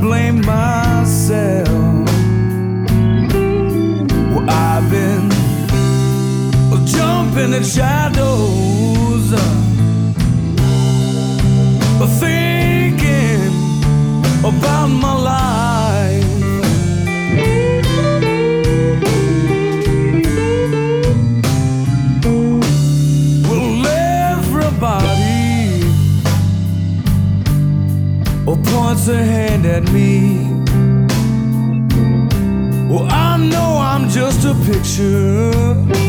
blame myself. Well, I've been jumping the shadows, thinking about my at me. Well, I know I'm just a picture.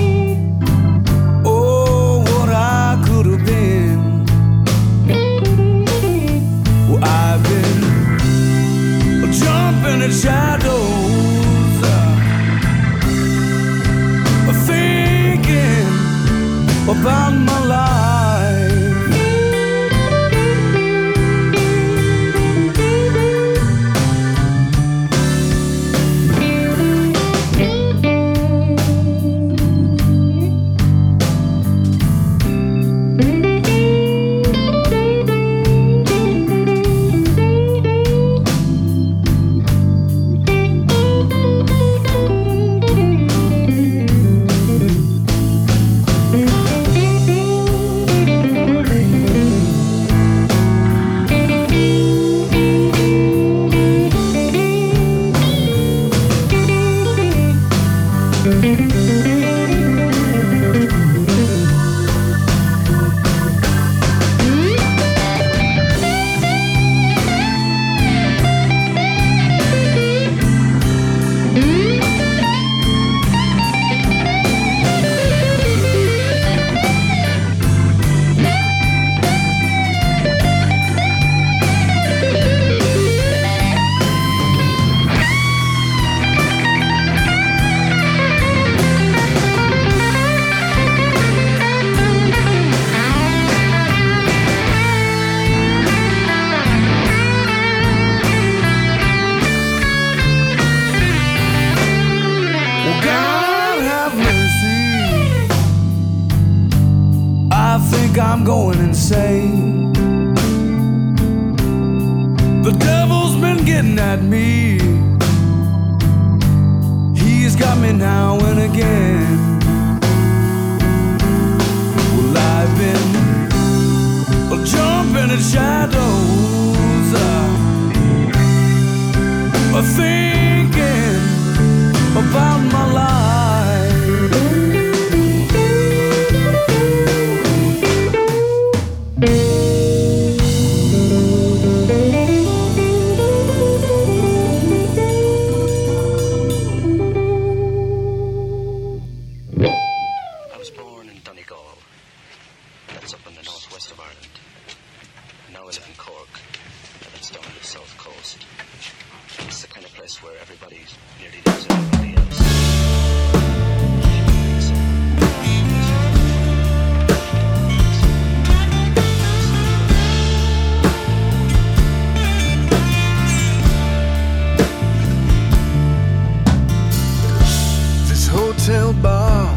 cocktail bar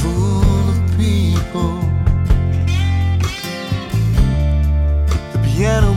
full of people. The piano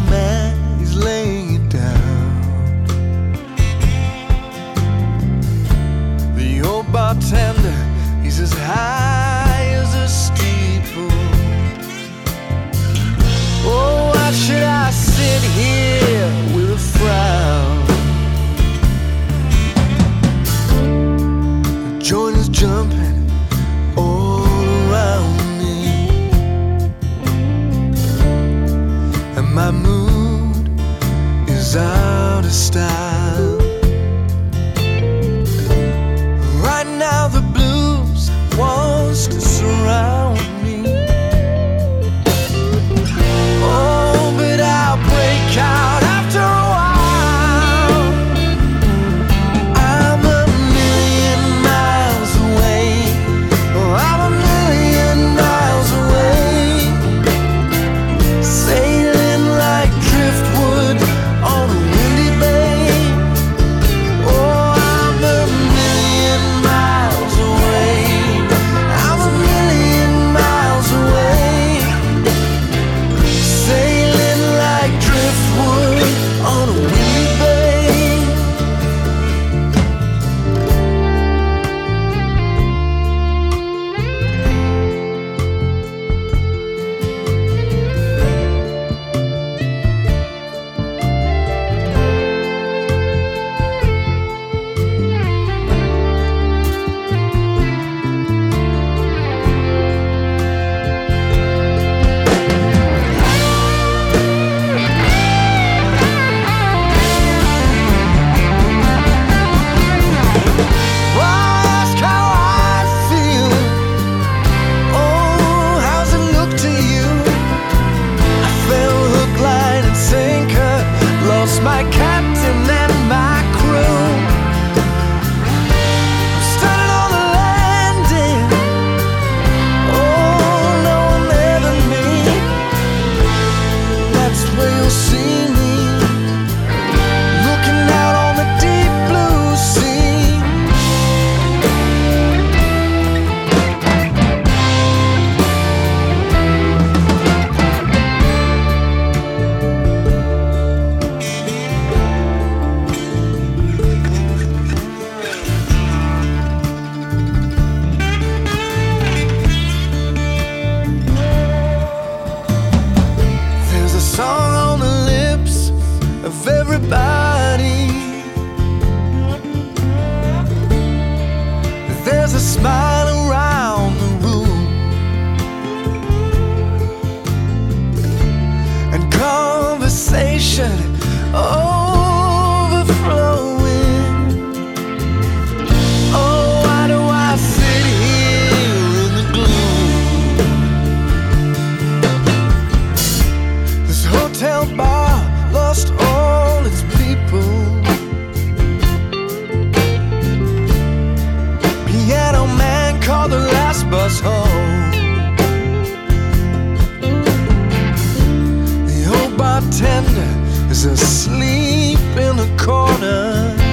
bartender is asleep in the corner.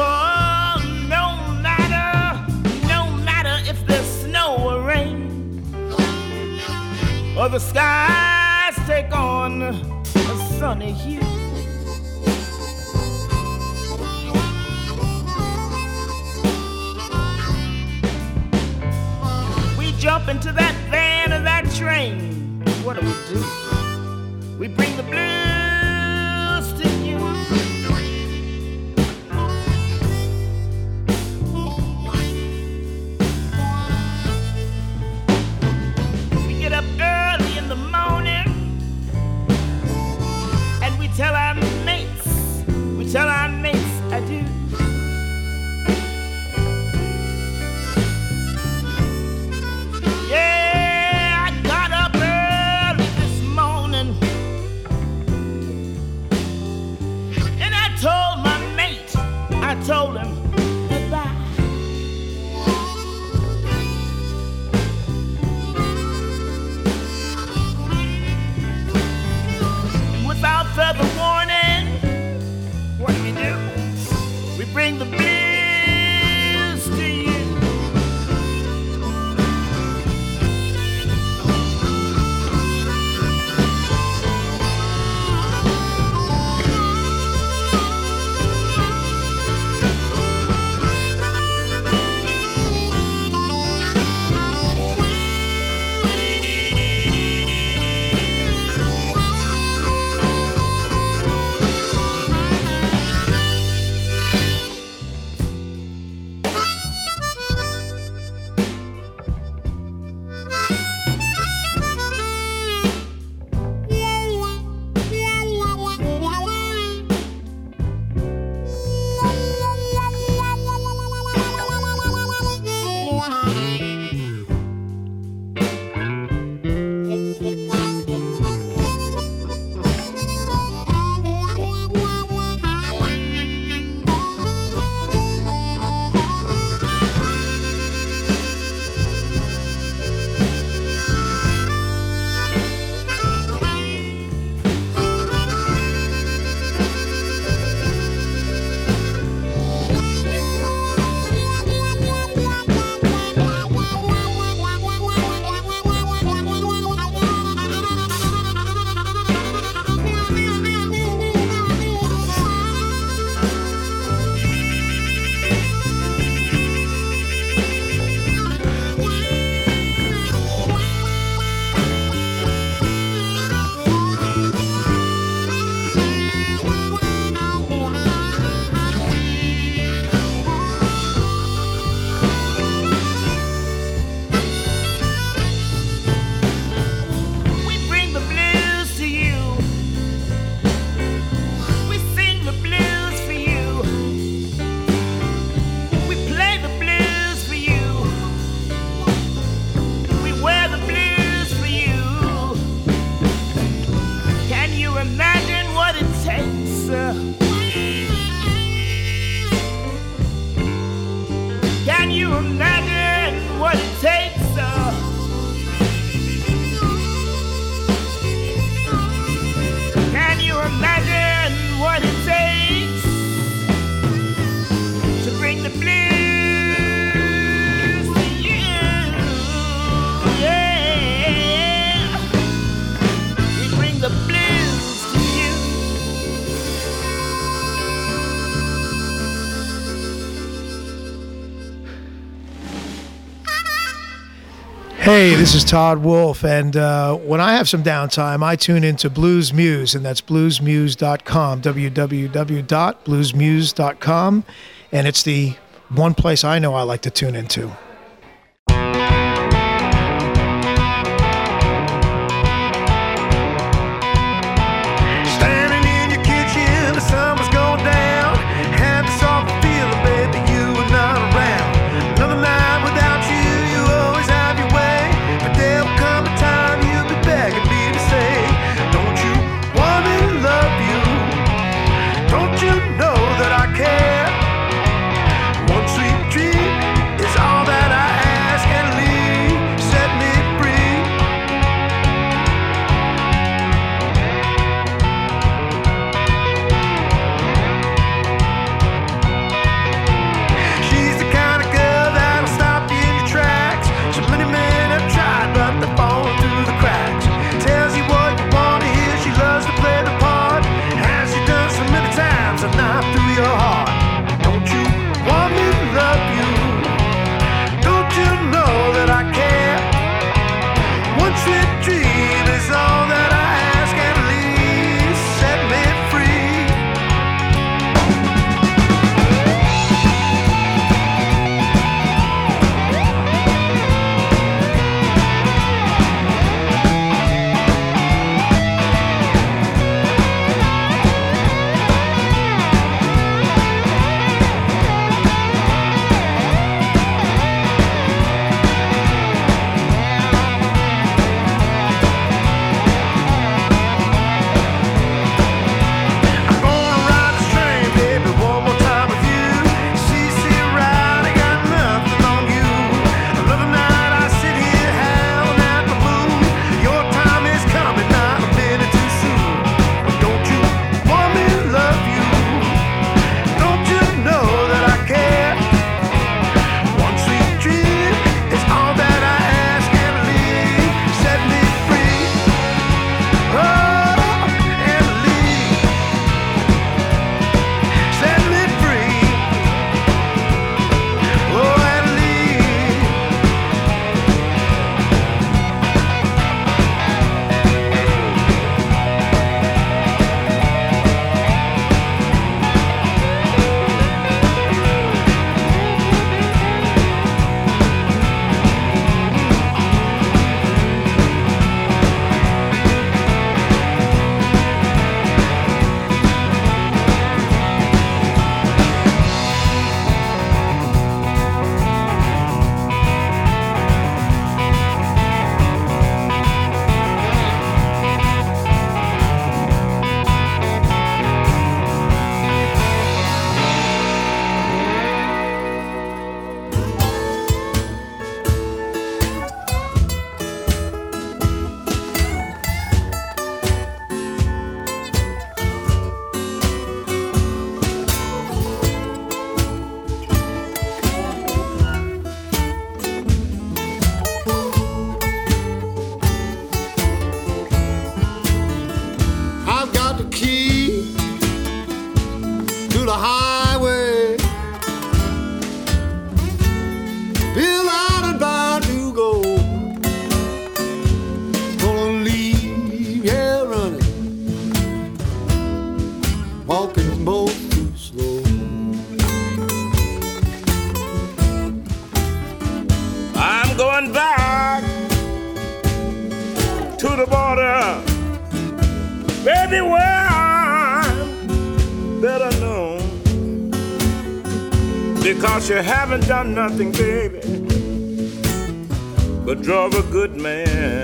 Oh, no matter, no matter if there's snow or rain, or the skies take on a sunny hue. We jump into that van or that train. What do we do? bring the blues. Hey, this is Todd Wolf, and uh, when I have some downtime, I tune into Blues Moose, and that's bluesmoose.com, www.bluesmoose.com, and it's the one place I know I like to tune into. You haven't done nothing, baby, but drove a good man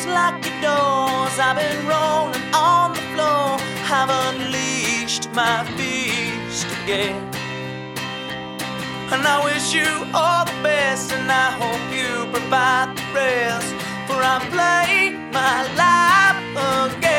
just like the doors. I've been rolling on the floor, I've unleashed my beast again. And I wish you all the best, and I hope you provide the rest. For I play my life again.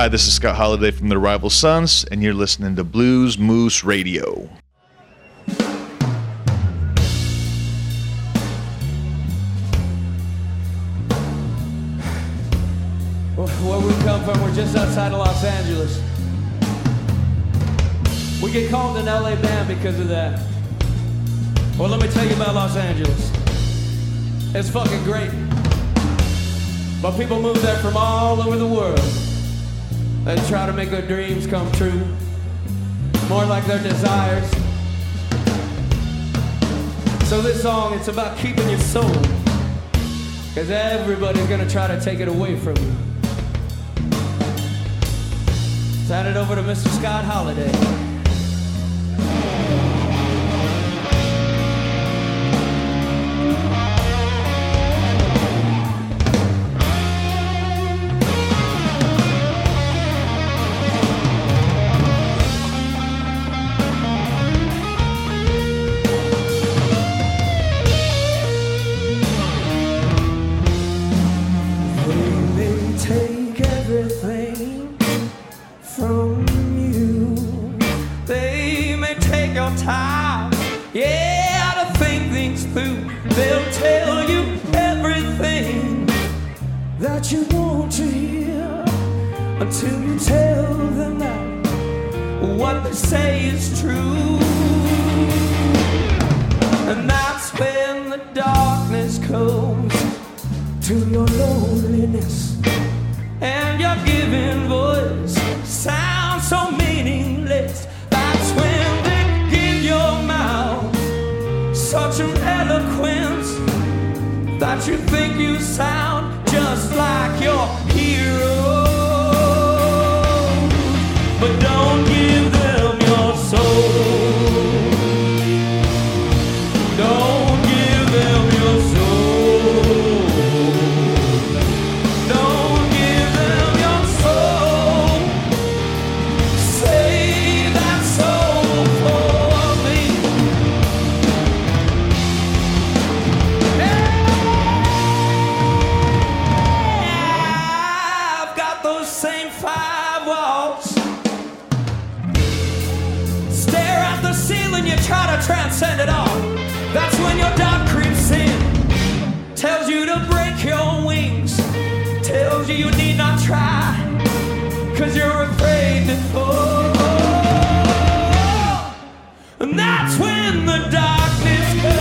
Hi, this is Scott Holiday from the Rival Sons, and you're listening to Blues Moose Radio. Where we come from, we're just outside of Los Angeles. We get called an LA band because of that. Well, let me tell you about Los Angeles. It's fucking great. But people move there from all over the world that try to make their dreams come true, more like their desires. So this song, it's about keeping your soul, because everybody's gonna try to take it away from you. Let's hand it over to Mr. Scott Holiday. what they say is true. And that's when the darkness comes to your loneliness. And your giving voice sounds so meaningless. darkness go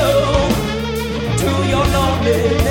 to your loneliness.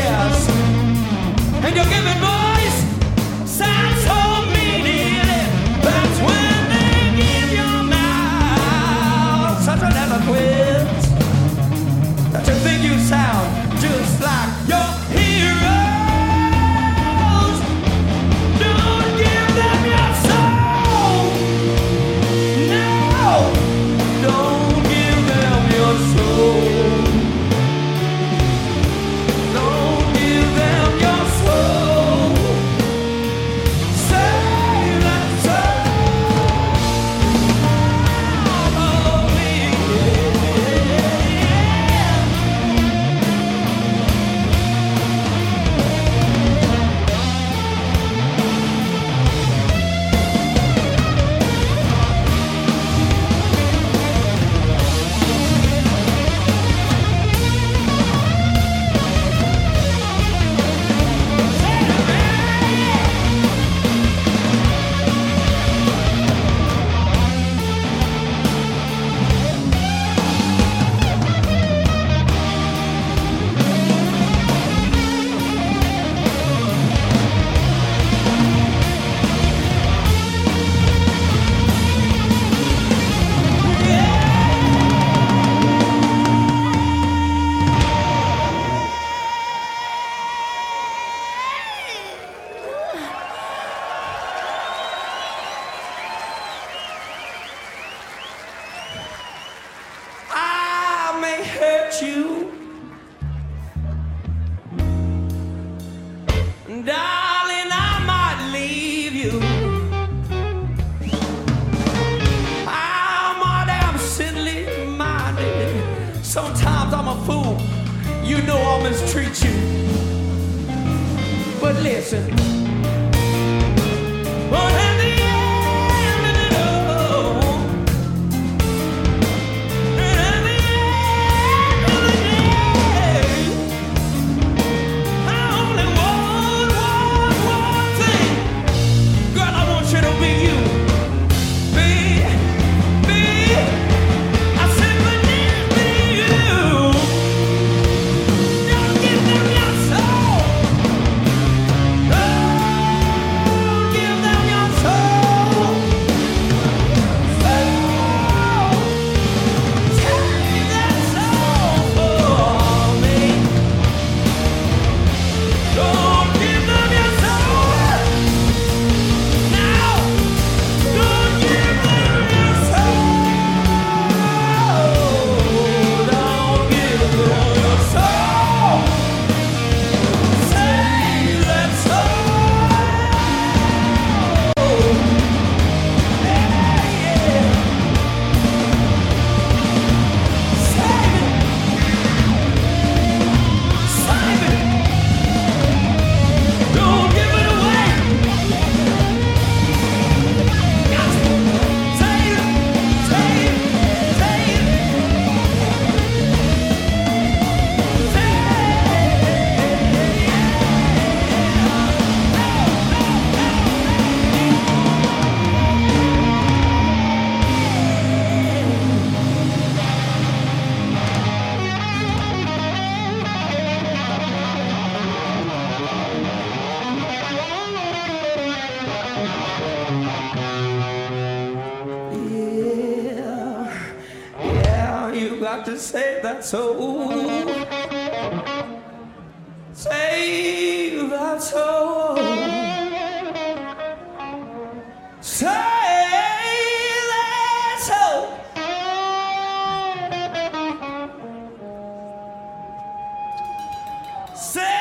Save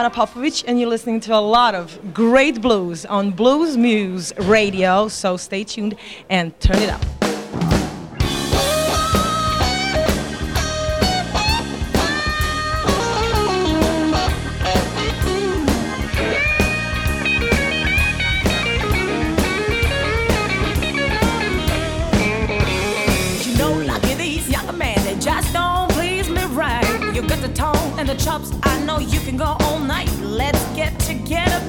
Ana Popović, and you're listening to a lot of great blues on Blues Moose Radio. So stay tuned and turn it up. the chops. I know you can go get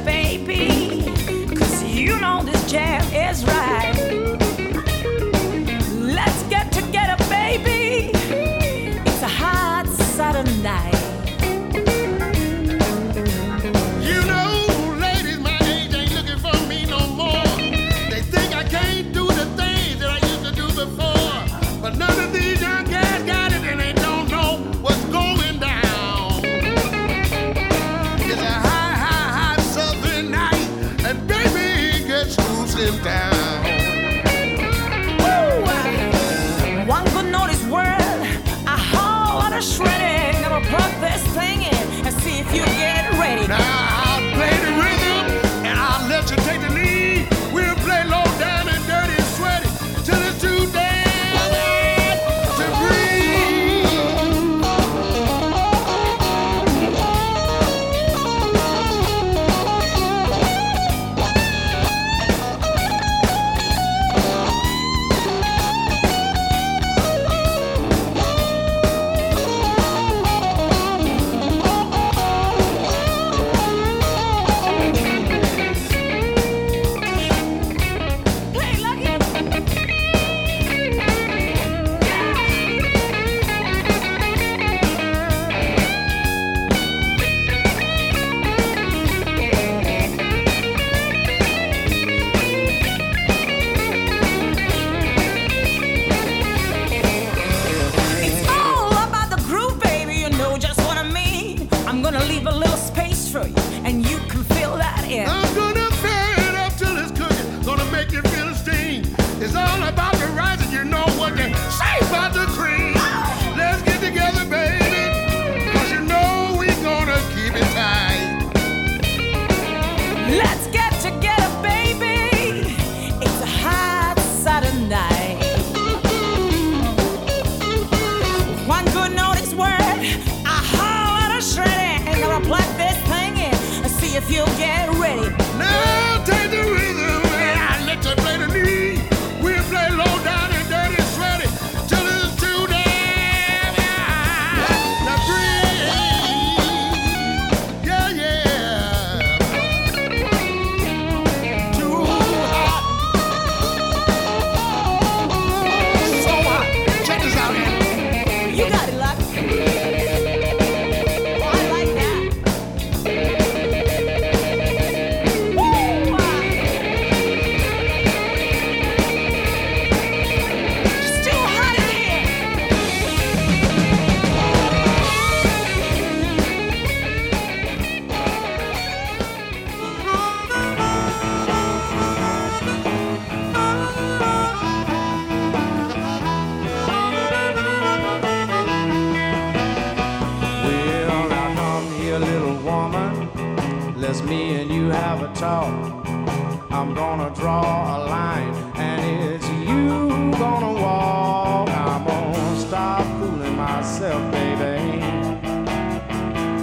myself, baby.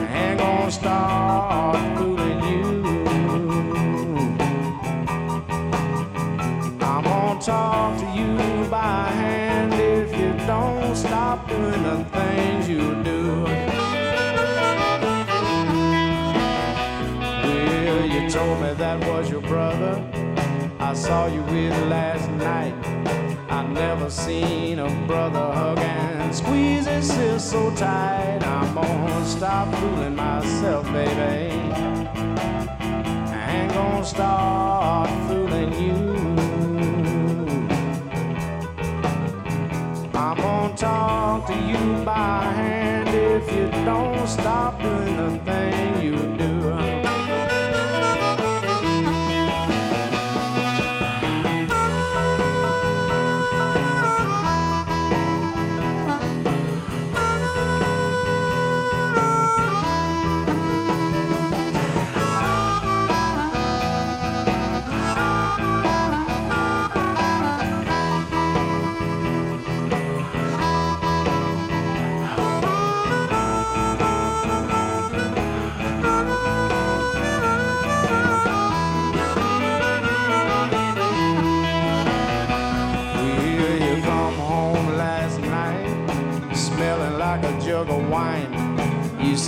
I ain't gonna start fooling you. I'm gonna talk to you by hand if you don't stop doing the things you do. Well, you told me that was your brother. I saw you with last night. I've never seen a brother hug and squeeze his sister so tight. I'm gonna stop fooling myself, baby. I ain't gonna start fooling you. I'm gonna talk to you by hand if you don't stop doing the thing.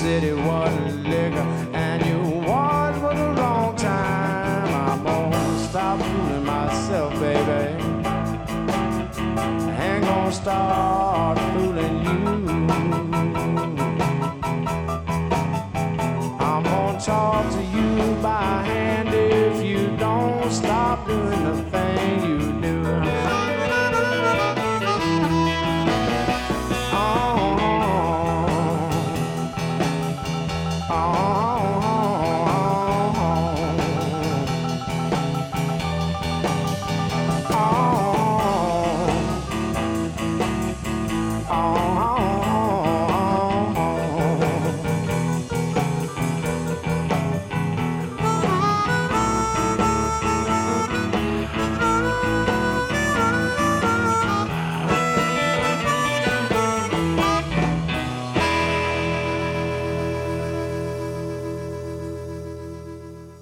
city wanted liquor and you want for the wrong time. I'm gonna stop fooling myself, baby. I ain't gonna start fooling you. I'm gonna talk to you.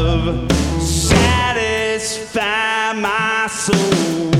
love satisfy my soul.